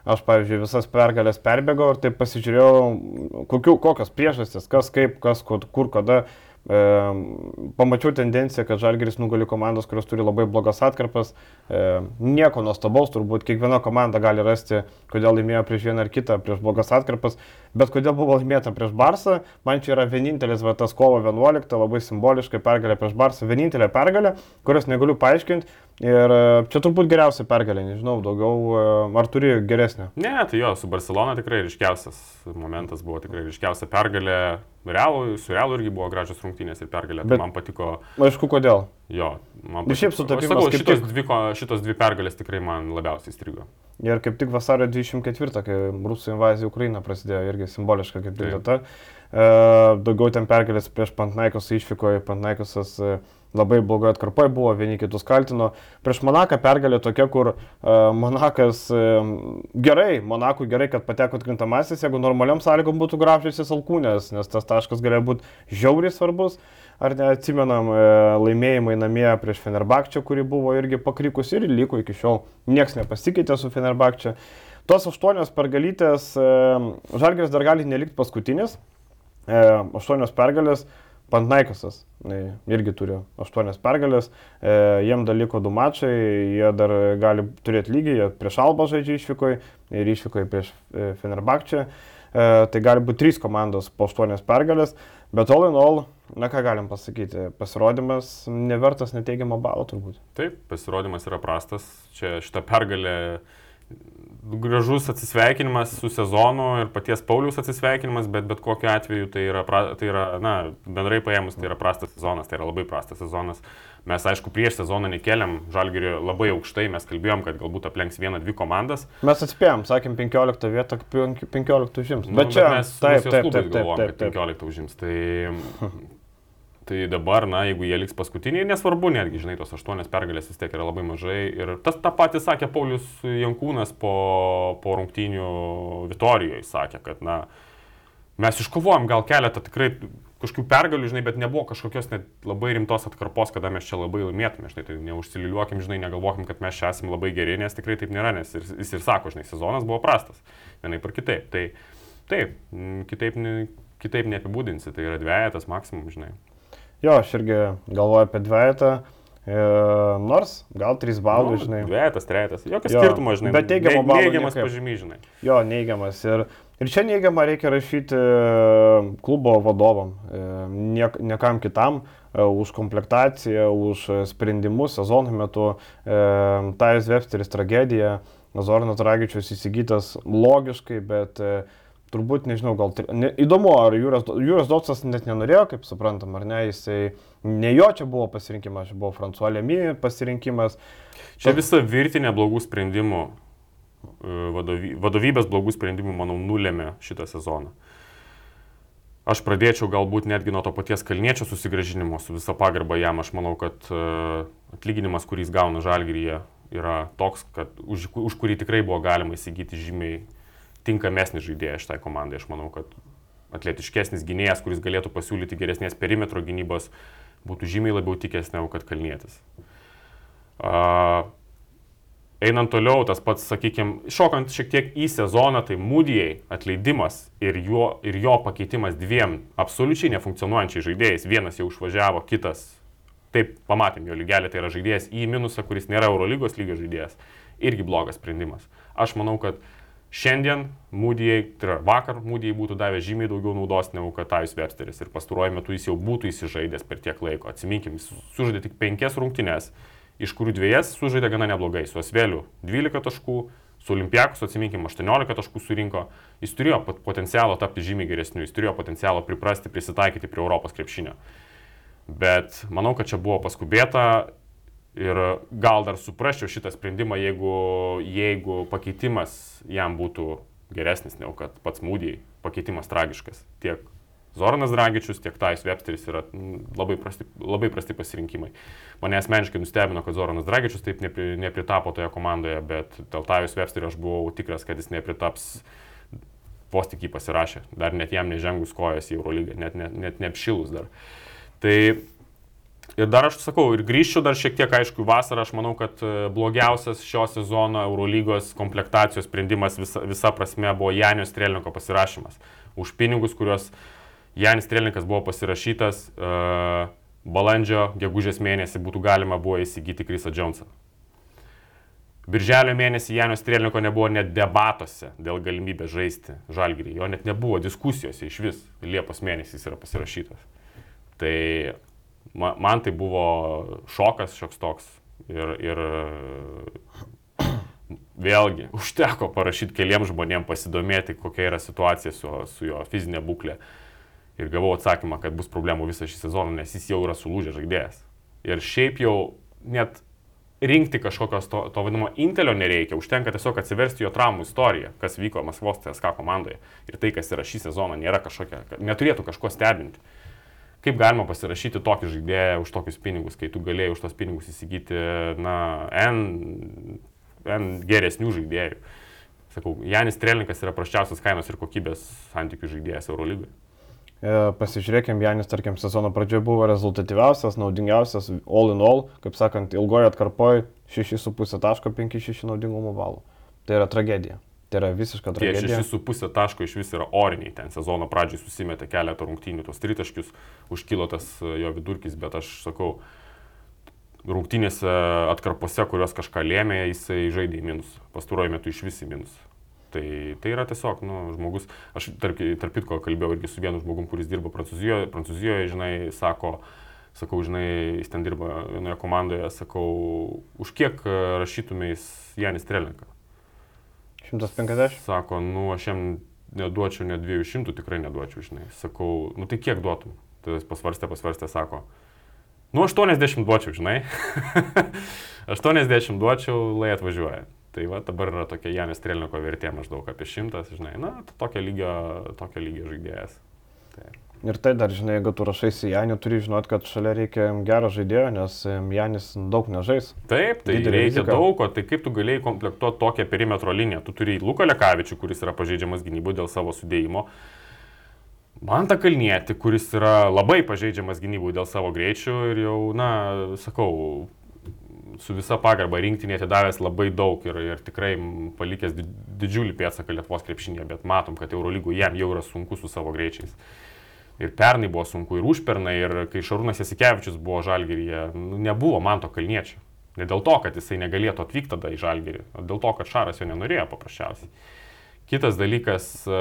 Aš, pavyzdžiui, visas pergalės perbėgau ir taip pasižiūrėjau, kokiu, kokios priežastys, kas kaip, kas kur, kur kada. E, pamačiau tendenciją, kad Žalgeris nugali komandos, kurios turi labai blogas atkarpas. E, nieko nuostabaus, turbūt kiekviena komanda gali rasti, kodėl laimėjo prieš vieną ar kitą, prieš blogas atkarpas. Bet kodėl buvo laimėta prieš Barsą, man čia yra vienintelis va, tas kovo 11, labai simboliškai pergalė prieš Barsą. Vienintelė pergalė, kurios negaliu paaiškinti. Ir e, čia turbūt geriausia pergalė, nežinau, daugiau, e, ar turi geresnę? Ne, tai jo, su Barcelona tikrai ryškiausias momentas buvo tikrai ryškiausia pergalė. Realų, su Realu irgi buvo gražios rungtynės ir pergalė, tai Bet, man patiko. Aišku, kodėl? Jo, man patiko. Šiaip sutapimas. Sakau, šitos, tik... dvi, šitos dvi pergalės tikrai man labiausiai strigo. Ir kaip tik vasario 24, kai rusų invazija į Ukrainą prasidėjo, irgi simboliška kaip tik data. E, daugiau ten pergalės prieš Pantnaikos išvykoje, Pantnaikosas e, labai blogai atkarpai buvo, vieni kitus kaltino. Prieš Monaką pergalė tokia, kur e, Monakas e, gerai, Monakui gerai, kad pateko atkrintamasis, jeigu normaliam sąlygom būtų grafžiasis alkūnės, nes tas taškas galėjo būti žiauriai svarbus. Ar neatsimenam e, laimėjimai namie prieš Fenerbakčią, kuri buvo irgi pakrikus ir liko iki šiol. Niekas nepasikeitė su Fenerbakčia. Tos aštuonios pergalytės, e, Žalgeris dar gali nelikti paskutinis. E, aštuonios pergalės, Pantnaikasas irgi turi aštuonias pergalės, jiem dar liko du mačai, jie dar gali turėti lygį, jie prieš Albą žaidžia išvykoje ir išvykoje prieš Fenerbakčią. Tai gali būti trys komandos po aštuonias pergalės, bet all in all Na ką galim pasakyti, pasirodymas nevertas neteigiamo balo turbūt. Taip, pasirodymas yra prastas. Čia šita pergalė gražus atsisveikinimas su sezonu ir paties Paulius atsisveikinimas, bet bet kokiu atveju tai yra, tai yra na, bendrai paėmus, tai yra prastas sezonas, tai yra labai prastas sezonas. Mes, aišku, prieš sezoną nekeliam žalgerį labai aukštai, mes kalbėjom, kad galbūt aplenks vieną, dvi komandas. Mes atspėjom, sakėm, 15 vietą, 15 užims. Nu, bet čia mes taip, taip, taip, galvojom, taip, taip, kad 15 užims. Tai *laughs* Tai dabar, na, jeigu jie liks paskutiniai, nesvarbu, netgi, žinai, tos aštuonias pergalės vis tiek yra labai mažai. Ir tas tą patį sakė Paulius Jankūnas po, po rungtynių Vitorijoje, sakė, kad, na, mes iškovojom gal keletą tikrai kažkokių pergalių, žinai, bet nebuvo kažkokios net labai rimtos atkarpos, kada mes čia labai laimėtume, žinai, tai neužsiliuokim, žinai, negalvokim, kad mes čia esame labai geri, nes tikrai taip nėra, nes ir, jis ir sako, žinai, sezonas buvo prastas, vienai par kitaip. Tai taip, kitaip, kitaip neapibūdinsi, tai yra dviejatas maksimum, žinai. Jo, aš irgi galvoju apie dviejatą. E, nors gal 3 balai, nu, žinai. Dviejatas, trejetas. Jokio skirtumo, žinai. Bet teigiamo balų. Neigiamas pažymys, žinai. Jo, neigiamas. Ir, ir čia neigiamą reikia rašyti e, klubo vadovam, e, niek, niekam kitam e, už komplektaciją, už sprendimus sezono metu. Tajas Websteris tragedija, Zornas Dragičius įsigytas logiškai, bet turbūt, nežinau, gal ne, įdomu, ar Jūras, Jūras Dotsas net nenorėjo, kaip suprantam, ar ne, jisai ne jo čia buvo pasirinkimas, čia buvo Fransuolė Mi pasirinkimas. Čia Ta... visa virtinė blogų sprendimų, e, vadovy, vadovybės blogų sprendimų, manau, nulėmė šitą sezoną. Aš pradėčiau galbūt netgi nuo to paties kalniečio susigražinimo, su visa pagarba jam. Aš manau, kad uh, atlyginimas, kurį jis gauna žalgyryje, yra toks, kad už, už kurį tikrai buvo galima įsigyti žymiai tinkamesnį žaidėją šitai komandai. Aš manau, kad atletiškesnis gynėjas, kuris galėtų pasiūlyti geresnės perimetro gynybos, būtų žymiai labiau tikęs negu kad kalnėtis. Uh, Einant toliau, tas pats, sakykime, šokant šiek tiek į sezoną, tai Mūdijai atleidimas ir jo, ir jo pakeitimas dviem absoliučiai nefunkcionuojančiai žaidėjais. Vienas jau išvažiavo, kitas, taip pamatėm jo lygelį, tai yra žaidėjas į minusą, kuris nėra Eurolygos lygio žaidėjas. Irgi blogas sprendimas. Aš manau, kad šiandien Mūdijai, tai yra vakar Mūdijai būtų davę žymiai daugiau naudos negu kad Tajus Websteris. Ir pastaruoju metu jis jau būtų įsižaidęs per tiek laiko. Atsiminkim, jis sužaidė tik penkias rungtynes iš kurių dviejas sužaidė gana neblogai. Su Asveliu 12 taškų, su Olimpiakus, atsiminkim, 18 taškų surinko. Jis turėjo potencialo tapti žymiai geresniu, jis turėjo potencialo priprasti, prisitaikyti prie Europos krepšinio. Bet manau, kad čia buvo paskubėta ir gal dar suprasčiau šitą sprendimą, jeigu, jeigu pakeitimas jam būtų geresnis negu kad pats mūdėjai. Pakeitimas tragiškas tiek Zoranas Dragičius, tiek Tais Websteris yra labai prasti, labai prasti pasirinkimai. Mane asmeniškai nustebino, kad Zoranas Dragičius taip nepri, nepritapo toje komandoje, bet dėl Tais Websterio aš buvau tikras, kad jis nepritaps vos tik jį pasirašė, dar net jam nežengus kojas į Eurolygą, net, net, net neapšilus dar. Tai ir dar aš sakau, ir grįžčiau dar šiek tiek, aišku, vasarą, aš manau, kad e, blogiausias šio sezono Eurolygos komplektacijos sprendimas visa, visa prasme buvo Janio Strelniko pasirašymas. Už pinigus, kuriuos Janis Strelnikas buvo pasirašytas, uh, balandžio, gegužės mėnesį būtų galima buvo įsigyti Krisą Džonsą. Birželio mėnesį Janio Strelniko nebuvo net debatuose dėl galimybės žaisti žalgyrį. Jo net nebuvo diskusijose iš vis. Liepos mėnesį jis yra pasirašytas. Tai man, tai buvo šokas šioks toks. Ir, ir vėlgi užteko parašyti keliams žmonėms pasidomėti, kokia yra situacija su, su jo fizinė būklė. Ir gavau atsakymą, kad bus problemų visą šį sezoną, nes jis jau yra sulūžęs žaidėjas. Ir šiaip jau net rinkti kažkokios to, to vadinamo intelio nereikia, užtenka tiesiog atsiversti jo traumų istoriją, kas vyko Maskvos CSK komandoje. Ir tai, kas yra šį sezoną, nėra kažkokia, neturėtų kažko stebinti. Kaip galima pasirašyti tokį žaidėją už tokius pinigus, kai tu galėjai už tos pinigus įsigyti, na, N, N geresnių žaidėjų. Sakau, Janis Trelininkas yra prasčiausias kainos ir kokybės santykių žaidėjas Eurolygoje. E, pasižiūrėkime, Janis, tarkim, sezono pradžioje buvo rezultatyviausias, naudingiausias, all in all, kaip sakant, ilgoje atkarpoje 6,5 taško 5,6 naudingumo balų. Tai yra tragedija. Tai yra visiška tragedija. Tie 6,5 taško iš vis yra oriniai, ten sezono pradžiai susimetė keletą rungtynių, tos tritaškius, užkilo tas e, jo vidurkis, bet aš sakau, rungtynėse atkarpose, kurios kažką lėmė, jisai žaidė į minus. Pastaruoju metu iš vis į minus. Tai, tai yra tiesiog, nu, žmogus, aš tarp, tarp kitko kalbėjau irgi su vienu žmogum, kuris dirba Prancūzijoje, Prancūzijoje, žinai, sako, sakau, žinai, jis ten dirba vienoje komandoje, sakau, už kiek rašytumės Janis Trelenką? 150? Sako, nu, aš jam neduočiau net 200, tikrai neduočiau, žinai. Sakau, nu tai kiek duotum? Tada jis pasvarstė, pasvarstė, sako, nu 80 duočiau, žinai. *laughs* 80 duočiau, lai atvažiuoja. Tai va dabar yra tokia Janis Trelniko vertė maždaug apie šimtas, žinai, na, tokio lygio, tokio lygio žaidėjas. Tai. Ir tai dar, žinai, jeigu tu rašaisi Janį, turi žinoti, kad šalia reikia gero žaidėjo, nes Janis daug nežais. Taip, tai Didelė reikia rizika. daug, o tai kaip tu galėjai komplektuoti tokią perimetro liniją? Tu turi Luką Lekavičių, kuris yra pažeidžiamas gynyboje dėl savo sudėjimo. Man tą kalnietį, kuris yra labai pažeidžiamas gynyboje dėl savo greičių ir jau, na, sakau, su visa pagarba rinktinė atidavęs labai daug ir, ir tikrai palikęs didžiulį pėdsaką Lietuvos krepšinėje, bet matom, kad Eurolygų jam jau yra sunku su savo greičiais. Ir pernai buvo sunku, ir užpernai, ir kai Šarūnas Jasikevičius buvo žalgeryje, nu, nebuvo man to kalniečio. Ne dėl to, kad jisai negalėtų atvykti tada į žalgerį, o dėl to, kad Šaras jo nenorėjo paprasčiausiai. Kitas dalykas, e,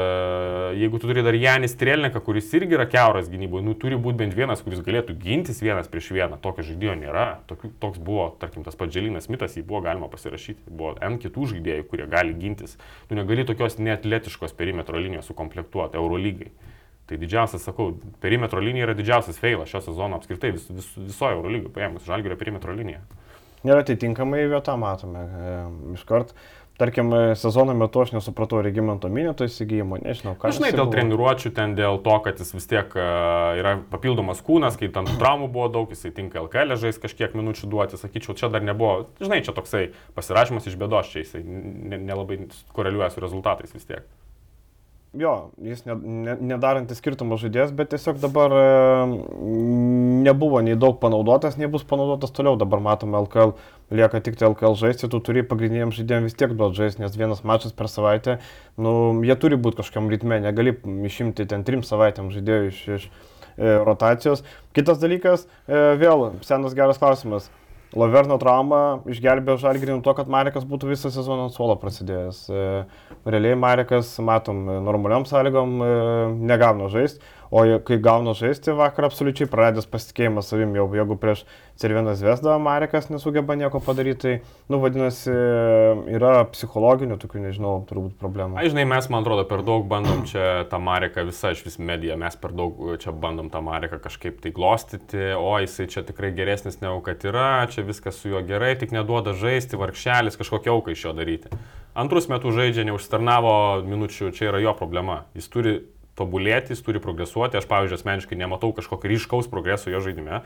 jeigu tu turi dar Janis Strelniką, kuris irgi yra keuras gynyboje, nu turi būti bent vienas, kuris galėtų gintis vienas prieš vieną. Tokio žaidėjo nėra. Tokių, toks buvo, tarkim, tas pats Dželinas Mitas, jį buvo galima pasirašyti. Buvo N kitų žaidėjų, kurie gali gintis. Tu negali tokios neatletiškos perimetro linijos sukomplektuoti Eurolygai. Tai didžiausias, sakau, perimetro linija yra didžiausias feilas šio sezono apskritai vis, vis, visoje Eurolygoje paėmus Žalgirio perimetro liniją. Ir atitinkamai vietą matome. E, Iškart tarkim, sezono metu aš nesupratau regimento minėto įsigijimo, nežinau, ką. Žinai, dėl treniruočių, ten dėl to, kad jis vis tiek uh, yra papildomas kūnas, kai ten traumų buvo daug, jisai tinka LKL žais kažkiek minučių duoti, sakyčiau, čia dar nebuvo, žinai, čia toksai pasirašymas iš bėdos, čia jisai nelabai koreliuoja su rezultatais vis tiek jo, jis ne, ne, nedarantis skirtumo žaidėjas, bet tiesiog dabar nebuvo nei daug panaudotas, nei bus panaudotas toliau. Dabar matome LKL, lieka tik tai LKL žaisti, tu turi pagrindiniam žaidėjim vis tiek duoti žaisti, nes vienas mačas per savaitę, nu, jie turi būti kažkam ritme, negali išimti ten trim savaitėm žaidėjų iš, iš e, rotacijos. Kitas dalykas, e, vėl senas geras klausimas. Laverno trauma išgelbėjo Žalgirį nuo to, kad Marekas būtų visą sezoną ant suolo prasidėjęs. E, realiai Marekas, matom, normaliom sąlygom e, negauna žaisti, O kai gauna žaisti vakar, absoliučiai praradęs pasitikėjimą savim, jau jeigu prieš Cervieną Zvezdą Marekas nesugeba nieko padaryti, tai, nu, vadinasi, yra psichologinių tokių, nežinau, turbūt problemų. Ai, žinai, mes, man atrodo, per daug bandom čia tą Mareką, visa iš vis medija, mes per daug čia bandom tą Mareką kažkaip tai glostyti, o jisai čia tikrai geresnis negu kad yra, čia viskas su juo gerai, tik neduoda žaisti, varkšelis, kažkokia auka iš jo daryti. Antrus metus žaidžia, neužstarnavo minučių, čia yra jo problema. Jis turi tobulėti, jis turi progresuoti. Aš, pavyzdžiui, asmeniškai nematau kažkokio ryškaus progreso jo žaidime.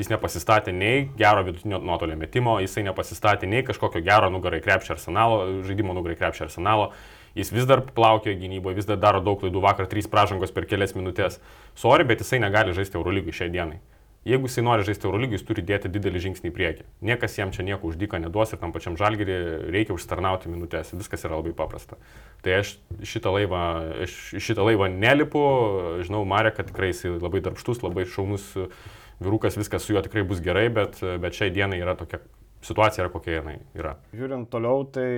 Jis nepasistatė nei gero vidutinio nuotolio metimo, jisai nepasistatė nei kažkokio gero nugarai krepšio arsenalo, žaidimo nugarai krepšio arsenalo. Jis vis dar plaukia gynyboje, vis dar daro daug klaidų, vakar trys pražangos per kelias minutės. Sorry, bet jisai negali žaisti Eurolygai šiai dienai. Jeigu jisai nori žaisti Eurolygį, jis turi dėti didelį žingsnį į priekį. Niekas jam čia nieko uždyką neduos ir tam pačiam žalgerį reikia užtarnauti minutės. Viskas yra labai paprasta. Tai aš šitą laivą, aš šitą laivą nelipu, žinau, Marė, kad tikrai jisai labai darbštus, labai šaunus vyrukas, viskas su juo tikrai bus gerai, bet, bet šiai dienai yra tokia situacija, yra kokia jinai yra. Žiūrint toliau, tai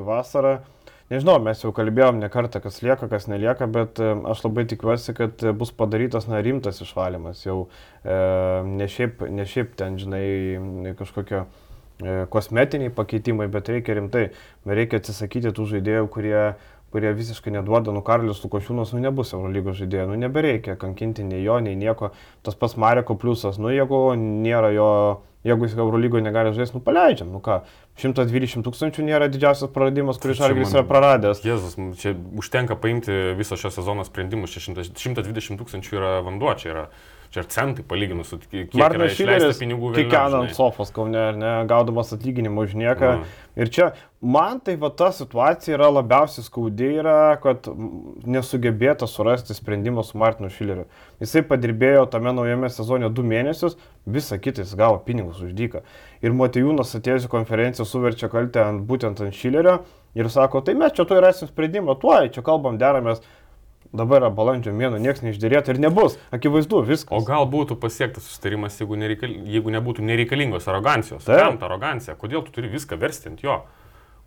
vasara Nežinau, mes jau kalbėjom ne kartą, kas lieka, kas nelieka, bet e, aš labai tikiuosi, kad bus padarytas na, rimtas išvalymas. Jau e, ne, šiaip, ne šiaip ten, žinai, kažkokio e, kosmetiniai pakeitimai, bet reikia rimtai. Reikia atsisakyti tų žaidėjų, kurie, kurie visiškai neduoda, nu Karlius Lukošiūnas, nu nebus Eurolygos žaidėjų, nu nebereikia kankinti nei jo, nei nieko. Tas pas Mareko pliusas, nu jeigu nėra jo Jeigu jis Eurolygoje negali žaisti, nu paleidžiam, nu ką, 120 tūkstančių nėra didžiausias praradimas, kurį Žalgiris yra praradęs. Jėzus, čia užtenka paimti viso šio sezono sprendimus, čia 120 tūkstančių yra vanduo, čia yra čia ir centai palyginus su kiek Martinas Šileris pinigų vėliau. Kikena ant sofos, kol ne, ne, gaudamas atlyginimą už nieką. Mm. Ir čia man tai va ta situacija yra labiausiai skaudi, yra, kad nesugebėta surasti sprendimą su Martinu Šileriu. Jisai padirbėjo tame naujame sezone du mėnesius, visą kitą jis gavo pinigus už dyką. Ir Matijūnas atėjus į konferenciją suverčia kaltę ant, būtent ant Šilerio ir sako, tai mes čia tuoj rasim sprendimą, tuoj čia kalbam, deramės Dabar yra balandžio mėno, niekas neišdėrėta ir nebus. Akivaizdu, viskas. O gal būtų pasiektas sustarimas, jeigu, nereikal... jeigu nebūtų nereikalingos arogancijos. Kam ta arogancija? Kodėl tu turi viską versti ant jo?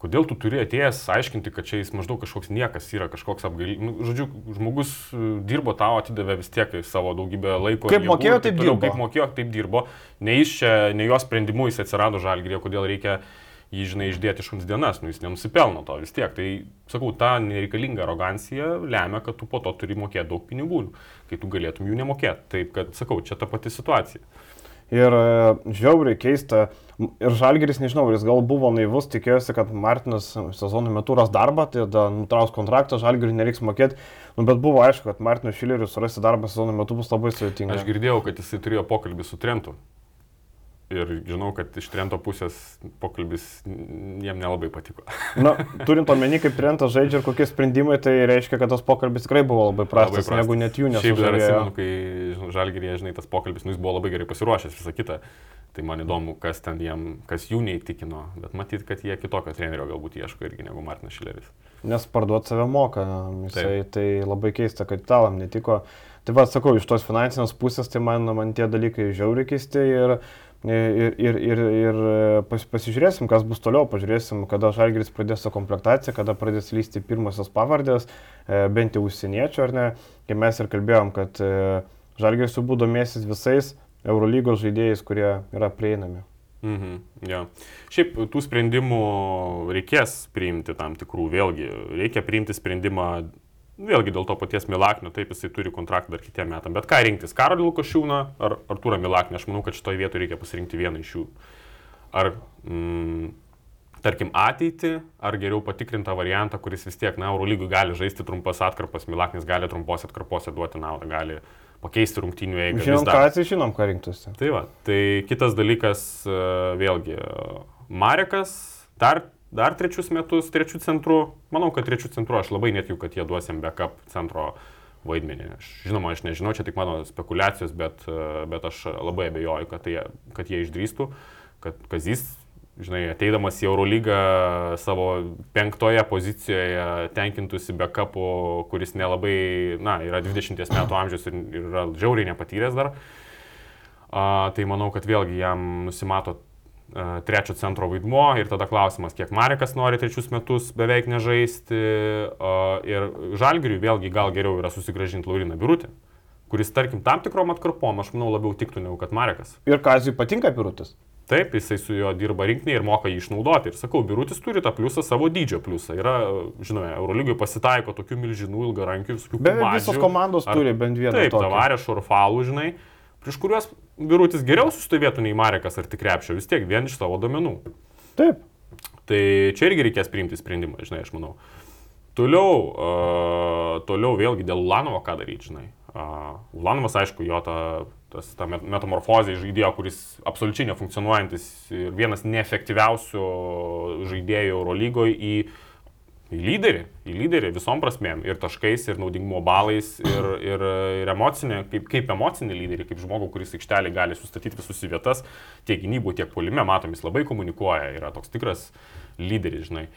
Kodėl tu turi atėjęs aiškinti, kad čia jis maždaug kažkoks niekas yra, kažkoks apgailys. Nu, žodžiu, žmogus e, dirbo tavo, atidavė vis tiek savo daugybę laiko. Kaip mokėjo, taip, taip dirbo. Kaip mokėjo, taip dirbo. Ne, čia, ne jo sprendimu jis atsirado žalgrė, kodėl reikia jį, žinai, išdėti šuns dienas, nu jis nenusipelno to vis tiek. Tai, sakau, ta nereikalinga arogancija lemia, kad tu po to turi mokėti daug pinigų, kai tu galėtum jų nemokėti. Taip, kad, sakau, čia ta pati situacija. Ir e, žiauriai keista. Ir Žalgeris, nežinau, jis gal buvo naivus, tikėjosi, kad Martinas sezono metu ras darbą, tai tada nutrauks kontraktą, Žalgeriui nereiks mokėti. Nu, bet buvo aišku, kad Martinas Šilerius surasti darbą sezono metu bus labai sudėtinga. Aš girdėjau, kad jisai turėjo pokalbį su Trentu. Ir žinau, kad iš Trento pusės pokalbis jiem nelabai patiko. *laughs* Na, turint omeny, kaip Trentas žaidžia ir kokie sprendimai, tai reiškia, kad tas pokalbis tikrai buvo labai prastas, labai prastas. negu net jų nesužavėjo. Šiaip dar atsimenu, kai Žalgirėje, žinai, tas pokalbis, nu, jis buvo labai gerai pasiruošęs, visą kitą. Tai man įdomu, kas ten jiem, kas jų neįtikino, bet matyt, kad jie kitokio trenerio galbūt ieško irgi negu Martinas Šileris. Nes parduoti save moka, jisai, Taip. tai labai keista, kad italam netiko. Tai va, sakau, iš tos finansinės pusės, tai man, man tie dalykai žiauriai keisti ir Ir, ir, ir, ir pas, pasižiūrėsim, kas bus toliau, pažiūrėsim, kada Žalgiris pradės savo komplektaciją, kada pradės lysti pirmosios pavardės, e, bent jau užsieniečių, ar ne. Kaip mes ir kalbėjom, kad e, Žalgiris jau būdomėsis visais Eurolygos žaidėjais, kurie yra prieinami. Mhm, ja. Šiaip tų sprendimų reikės priimti tam tikrų, vėlgi reikia priimti sprendimą Vėlgi dėl to paties Milaknio, taip jisai turi kontraktą dar kitiem metam. Bet ką rinktis, Karolį Lukošiūną ar Arturą Milaknį? Aš manau, kad šitoje vietoje reikia pasirinkti vieną iš jų. Ar mm, tarkim, ateitį, ar geriau patikrintą variantą, kuris vis tiek, na, Eurolygui gali žaisti trumpas atkarpas, Milaknis gali trumpos atkarpose duoti naudą, gali pakeisti rungtynių eigą. Žinom, ką atsižinom, žinom, ką rinktųsi. Tai va, tai kitas dalykas, e, vėlgi, Marekas, dar, dar trečius metus, trečių centrų, manau, kad trečių centrų aš labai netikiu, kad jie duosim backup centro vaidmenį. Aš, žinoma, aš nežinau, čia tik mano spekulacijos, bet, e, bet aš labai abejoju, kad, tai, kad jie išdrįstų, kad Kazys žinai, ateidamas į Eurolygą savo penktoje pozicijoje tenkintųsi backupu, kuris nelabai, na, yra 20 metų amžiaus ir yra žiauriai nepatyręs dar. A, tai manau, kad vėlgi jam nusimato trečio centro vaidmuo ir tada klausimas, kiek Marekas nori trečius metus beveik nežaisti. Ir Žalgiriui vėlgi gal geriau yra susigražinti Lauriną Birutį kuris, tarkim, tam tikrom atkarpom, aš manau, labiau tiktų negu kad Marekas. Ir Kazijui patinka Birutis? Taip, jisai su juo dirba rinkinį ir moka jį išnaudoti. Ir sakau, Birutis turi tą pliusą, savo dydžio pliusą. Yra, žinome, Eurolygoje pasitaiko tokių milžinų, ilgarankių, visokių Beveik visos komandos ar, turi bent vieną. Taip, tavarė šorfalų, žinai, prieš kuriuos Birutis geriau sustovėtų nei Marekas ar tik Repšio, vis tiek vien iš savo domenų. Taip. Tai čia irgi reikės priimti sprendimą, žinai, aš manau. Toliau, uh, toliau vėlgi dėl Ulanovo ką daryti, žinai. Uh, Ulanovas, aišku, jo ta tas, ta metamorfozė žaidėjo, kuris absoliučiai nefunkcionuojantis ir vienas neefektyviausių žaidėjų Eurolygoje į, į lyderį, į lyderį visom prasmėm, ir taškais, ir naudingumo balais, ir, ir, ir emocinė, kaip, kaip emocinį lyderį, kaip žmogų, kuris aikštelį gali sustatyti visus į vietas, tiek gynybų, tiek polime, matom, jis labai komunikuoja, yra toks tikras lyderis, žinai.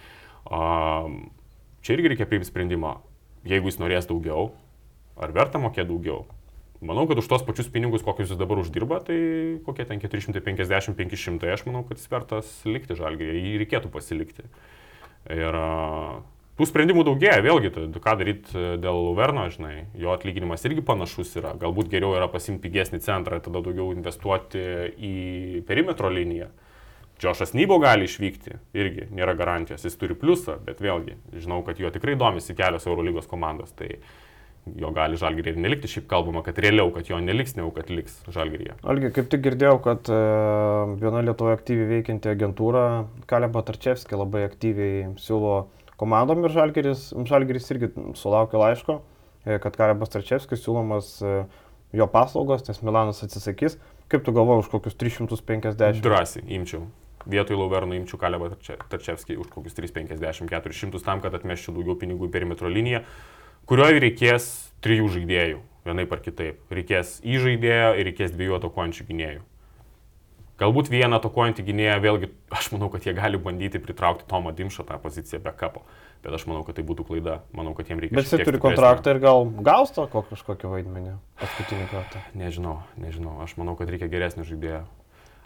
Um, čia irgi reikia priimti sprendimą, jeigu jis norės daugiau, ar verta mokėti daugiau, Manau, kad už tos pačius pinigus, kokius jis dabar uždirba, tai kokie ten 450-500, aš manau, kad jis vertas likti žalgėje, jį reikėtų pasilikti. Ir tų sprendimų daugėja, vėlgi, tai ką daryti dėl Luverno, žinai, jo atlyginimas irgi panašus yra, galbūt geriau yra pasimti pigesnį centrą ir tada daugiau investuoti į perimetro liniją. Džošas Nybo gali išvykti, irgi nėra garantijos, jis turi pliusą, bet vėlgi, žinau, kad jo tikrai domisi kelios Eurolygos komandos. Tai jo gali žalgerį ir nelikti, šiaip kalbama, kad realiau, kad jo neliks, negu kad liks žalgeryje. Algi, kaip tik girdėjau, kad e, viena Lietuvoje aktyviai veikianti agentūra, Kaleba Tarčevskė, labai aktyviai siūlo komandom ir žalgeris, žalgeris irgi sulaukė laiško, e, kad Kalebas Tarčevskis siūlomas e, jo paslaugos, nes Milanas atsisakys. Kaip tu galvoji už kokius 350? Drąsiai, imčiau vietoj Lauverno imčiau Kalebą Tarčevskį už kokius 350-400 tam, kad atmeščiau daugiau pinigų į perimetro liniją kurioje reikės trijų žaidėjų, vienaip ar kitaip. Reikės įžaidėjo ir reikės dviejų atakuojančių gynėjų. Galbūt vieną atakuojantį gynėją, vėlgi, aš manau, kad jie gali bandyti pritraukti Tomą Dimšą tą poziciją be kapo, bet aš manau, kad tai būtų klaida. Manau, kad jiems reikia. Bet jis turi kontraktą ir gal gaus to kažkokį vaidmenį paskutinį kartą. Nežinau, nežinau. Aš manau, kad reikia geresnio žaidėjo.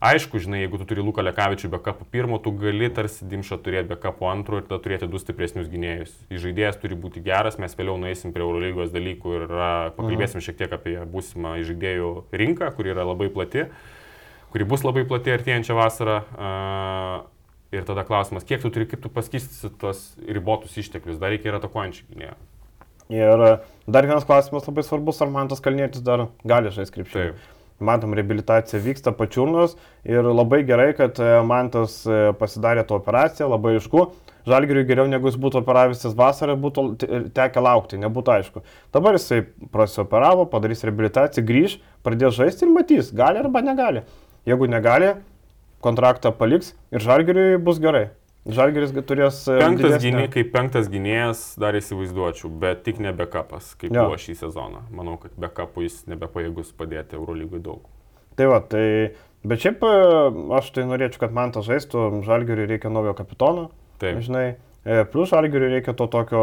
Aišku, žinai, jeigu tu turi Luką Lekavičių be kapo pirmo, tu gali tarsi Dimšą turėti be kapo antro ir tada turėti du stipresnius gynėjus. Žaidėjas turi būti geras, mes vėliau nueisim prie Eurolygos dalykų ir pakalbėsim šiek tiek apie būsimą žaidėjų rinką, kuri yra labai plati, kuri bus labai plati artėjančią vasarą. Ir tada klausimas, kiek tu turi, kaip tu paskirstysi tuos ribotus išteklius, dar reikia ir atakuojančių gynėjų. Ir dar vienas klausimas labai svarbus, ar man tas kalnėtis dar gali žaisti krepšinį. Matom, reabilitacija vyksta pačiurnos ir labai gerai, kad e, Mantas e, pasidarė tą operaciją, labai aišku. Žalgiriui geriau negu jis būtų operavęsis vasarą, būtų tekę laukti, nebūtų aišku. Dabar jisai prasioperavo, padarys reabilitaciją, grįž, pradės žaisti ir matys, gali arba negali. Jeigu negali, kontraktą paliks ir Žalgiriui bus gerai. Žalgeris turės. E, penktas gynėjas, kaip penktas gynėjas dar įsivaizduočiau, bet tik ne backupas, kaip jo. buvo šį sezoną. Manau, kad backupui jis nebepajėgus padėti Eurolygui daug. Tai va, tai, bet šiaip e, aš tai norėčiau, kad man tas žaistų, Žalgeriui reikia naujo kapitono. Taip. Žinai, plus Žalgiriui reikia to tokio,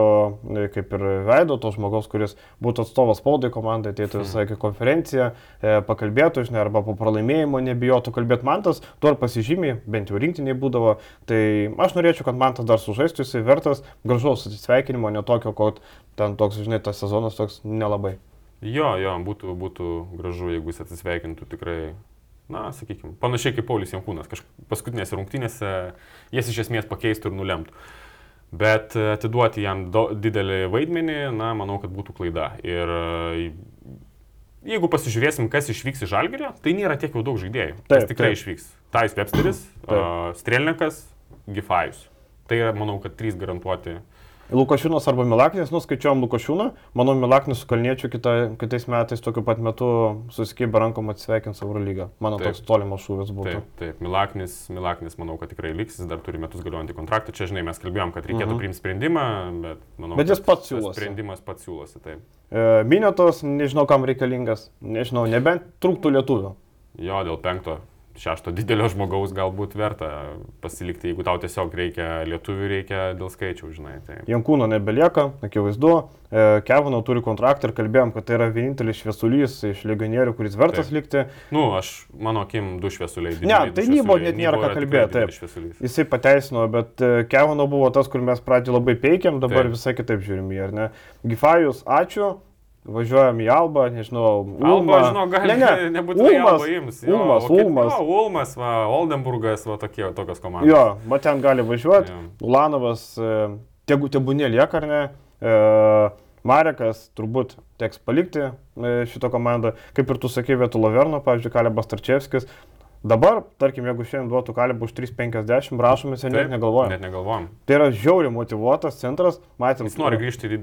e, kaip ir veido, to žmogaus, kuris būtų atstovas spaudai komandai, ateitų visą hmm. konferenciją, e, pakalbėtų, žinai, arba po pralaimėjimo nebijotų kalbėti mantas, tuo ir pasižymė, bent jau rinktiniai būdavo. Tai aš norėčiau, kad mantas dar sužaistų, jisai vertas gražaus atsisveikinimo, ne tokio, kad ten toks, žinai, tas sezonas toks nelabai. Jo, jo, būtų, būtų gražu, jeigu jis atsisveikintų tikrai na, sakykime, panašiai kaip Paulius Jankūnas, paskutinėse rungtynėse jas iš esmės pakeistų ir nulemtų. Bet e, atiduoti jam do, didelį vaidmenį, na, manau, kad būtų klaida. Ir e, jeigu pasižiūrėsim, kas išvyks į Žalgirį, tai nėra tiek jau daug žaidėjų. Taip, tikrai taip. išvyks. Tais Websteris, uh, Strelnikas, Gifajus. Tai yra, manau, kad trys garantuoti. Lukašiūnas arba Milaknis, nuskaičiuojam Lukašiūną, manau Milaknis su Kalniečiu kita, kitais metais tokiu pat metu susikibę rankom atsveikins Euro lygą. Mano Taip. toks tolimas šūvis būtų. Taip, taip, Milaknis, Milaknis, manau, kad tikrai liks, jis dar turi metus galiojantį kontraktą. Čia, žinai, mes kalbėjom, kad reikėtų Mhm. priimti sprendimą, bet manau, Bet jis pats siūlosi. Sprendimas pats siūlosi, taip. E, Minėtos, nežinau kam reikalingas, nežinau, nebent trūktų lietuvių. Jo, dėl penkto, šešto didelio žmogaus galbūt verta pasilikti, jeigu tau tiesiog reikia lietuvių, reikia dėl skaičių, žinai. Tai. Jankūno nebelieka, akivaizdu. E, Kevino turi kontraktą ir kalbėjom, kad tai yra vienintelis šviesulys iš legionierių, kuris vertas Taip. likti. Nu, aš, mano akim, du šviesuliai. Ne, tai Nybo net nėra ką yra kalbėt, tikrai taip. Jisai pateisino, bet e, Kevino buvo tas, kur mes pradžioje labai peikėm, dabar Taip. visai kitaip žiūrim jį, ar ne? Gifajus, ačiū. Važiuojam į Albą, nežinau, Alba, žinau, gali, ne, ne, nebūtinai Ulmas, Alba ims. Jo, Ulmas, kit- Ulmas. Jo, Ulmas, va, Oldenburgas, va, tokie, tokios komandos. Jo, va ten gali važiuoti. Ulanovas, e, tegu tebūnė lieka, ar ne? E, Marekas turbūt teks palikti e, šitą komandą. Kaip ir tu sakei, vietų Laverno, pavyzdžiui, Kalebas Tarčevskis. Dabar, tarkim, jeigu šiandien duotų Kalebą už 3,50, rašomės ir net negalvojam. Net negalvojam. Tai yra žiauriai motivuotas centras, matėm. Jis nori grįžti į,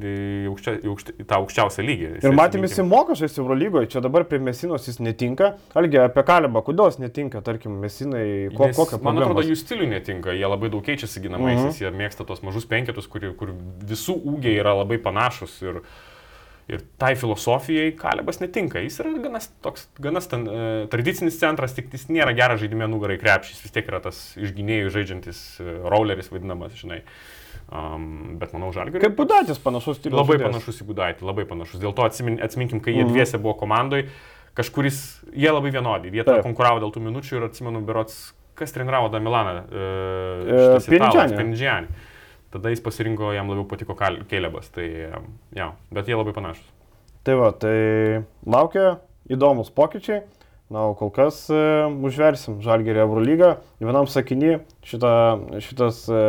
aukščia, į, aukšti, į tą aukščiausią lygį. Ir matėm, jis moka žaisti Eurolygoje, čia dabar prie Mesinos jis netinka. Algi, apie Kalebą, kodėl jis netinka, tarkim, Mesinai, ko, Nes, kokią man atrodo, problemą? jų stiliui netinka, jie labai daug keičiasi ginamaisiais, Mhm. jie mėgsta tos mažus penketus, kur, kur visų ūgiai yra labai panašus ir, ir tai filosofijai Kalebas netinka. Jis yra gana toks, gana stan, e, tradicinis centras, tik jis nėra geras žaidimė nugarai krepšys, vis tiek yra tas iš gynėjų žaidžiantis e, rolleris vadinamas, žinai. Um, bet manau, žalgiui. Kaip Budatis panašus stilius. Labai žaidėjas. panašus į Gudaitį, labai panašus. Dėl to atsimin, atsiminkim, kai jie Mhm. dviese buvo komandoje, kažkuris, jie labai vienodi, jie konkuravo dėl tų minučių ir atsimenu, berots, kas treniravo tą Milaną. E, E. Pinidžianį. Tada jis pasirinko, jam labiau patiko Kelebas, tai jo, bet jie labai panašus. Tai va, tai laukia įdomus pokyčiai. Na, o kol kas e, užversim Žalgėrį Eurolygą. Vienam sakiny šita, šitas e,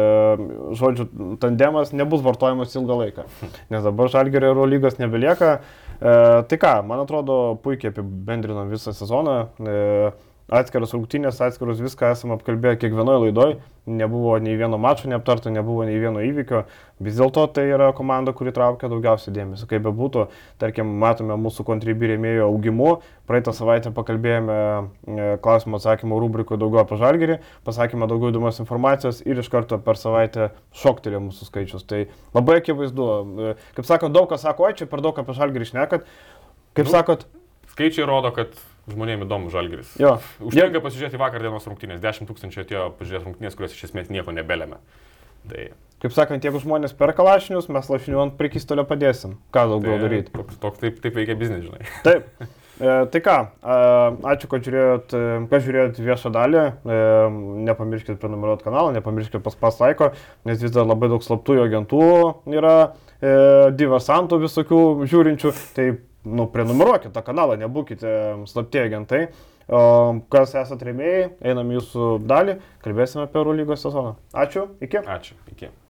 žodžių tandemas nebus vartojamas ilgą laiką. *laughs* Nes dabar Žalgėrį Eurolygos nebelieka. E, tai ką, man atrodo, puikiai apibendrinom visą sezoną. E, atskiras rungtynės, atskirus viską esame apkalbėję kiekvienoje laidoje. Nebuvo nei vieno mačo neaptarto, nebuvo nei vieno įvykio. Vis dėlto tai yra komanda, kuri traukia daugiausiai dėmesio. Kaip bebūtų, tarkim, matome mūsų kontribį rėmėjų augimu. Praeitą savaitę pakalbėjome e, klausimų atsakymų rubrikoje daugiau apie žalgerį, pasakėme daugiau įdomios informacijos ir iš karto per savaitę šoktelė mūsų skaičius. Tai labai akivaizdu. E, Kaip sakot, daug kas sako, oi, čia per daug apie žalgerį šnekat. Kaip Nu, sakot, Skaičiai rodo, kad žmonėms įdomu Žalgiris. jo. Užtenka pasižiūrėti vakar dienos rungtynės. 10 tūkstančių atėjo pažiūrėti rungtynės, kurios iš esmės nieko nebelėmė. Tai, Kaip sakant, jeigu žmonės perka lašinius, mes lašinių ant prekystolio padėsim. Ką daugiau tai daryti? Toks, toks, taip, taip veikia biznis, žinai. Taip. E, tai ką, e, ačiū, kad žiūrėjot, e, kad žiūrėjot viešą dalį. E, nepamirškit prenumeruoti kanalą, nepamirškit paspas laiko, nes vis dar labai daug slaptųjų agentų yra, e, diversantų visokių žiūrinčių. Tai, nu, prenumeruokit tą kanalą, nebūkite slaptieji agentai. O kas esate rėmėjai, einam jūsų dalį, kalbėsime apie Eurolygos sezoną. Ačiū, iki. Ačiū. Iki.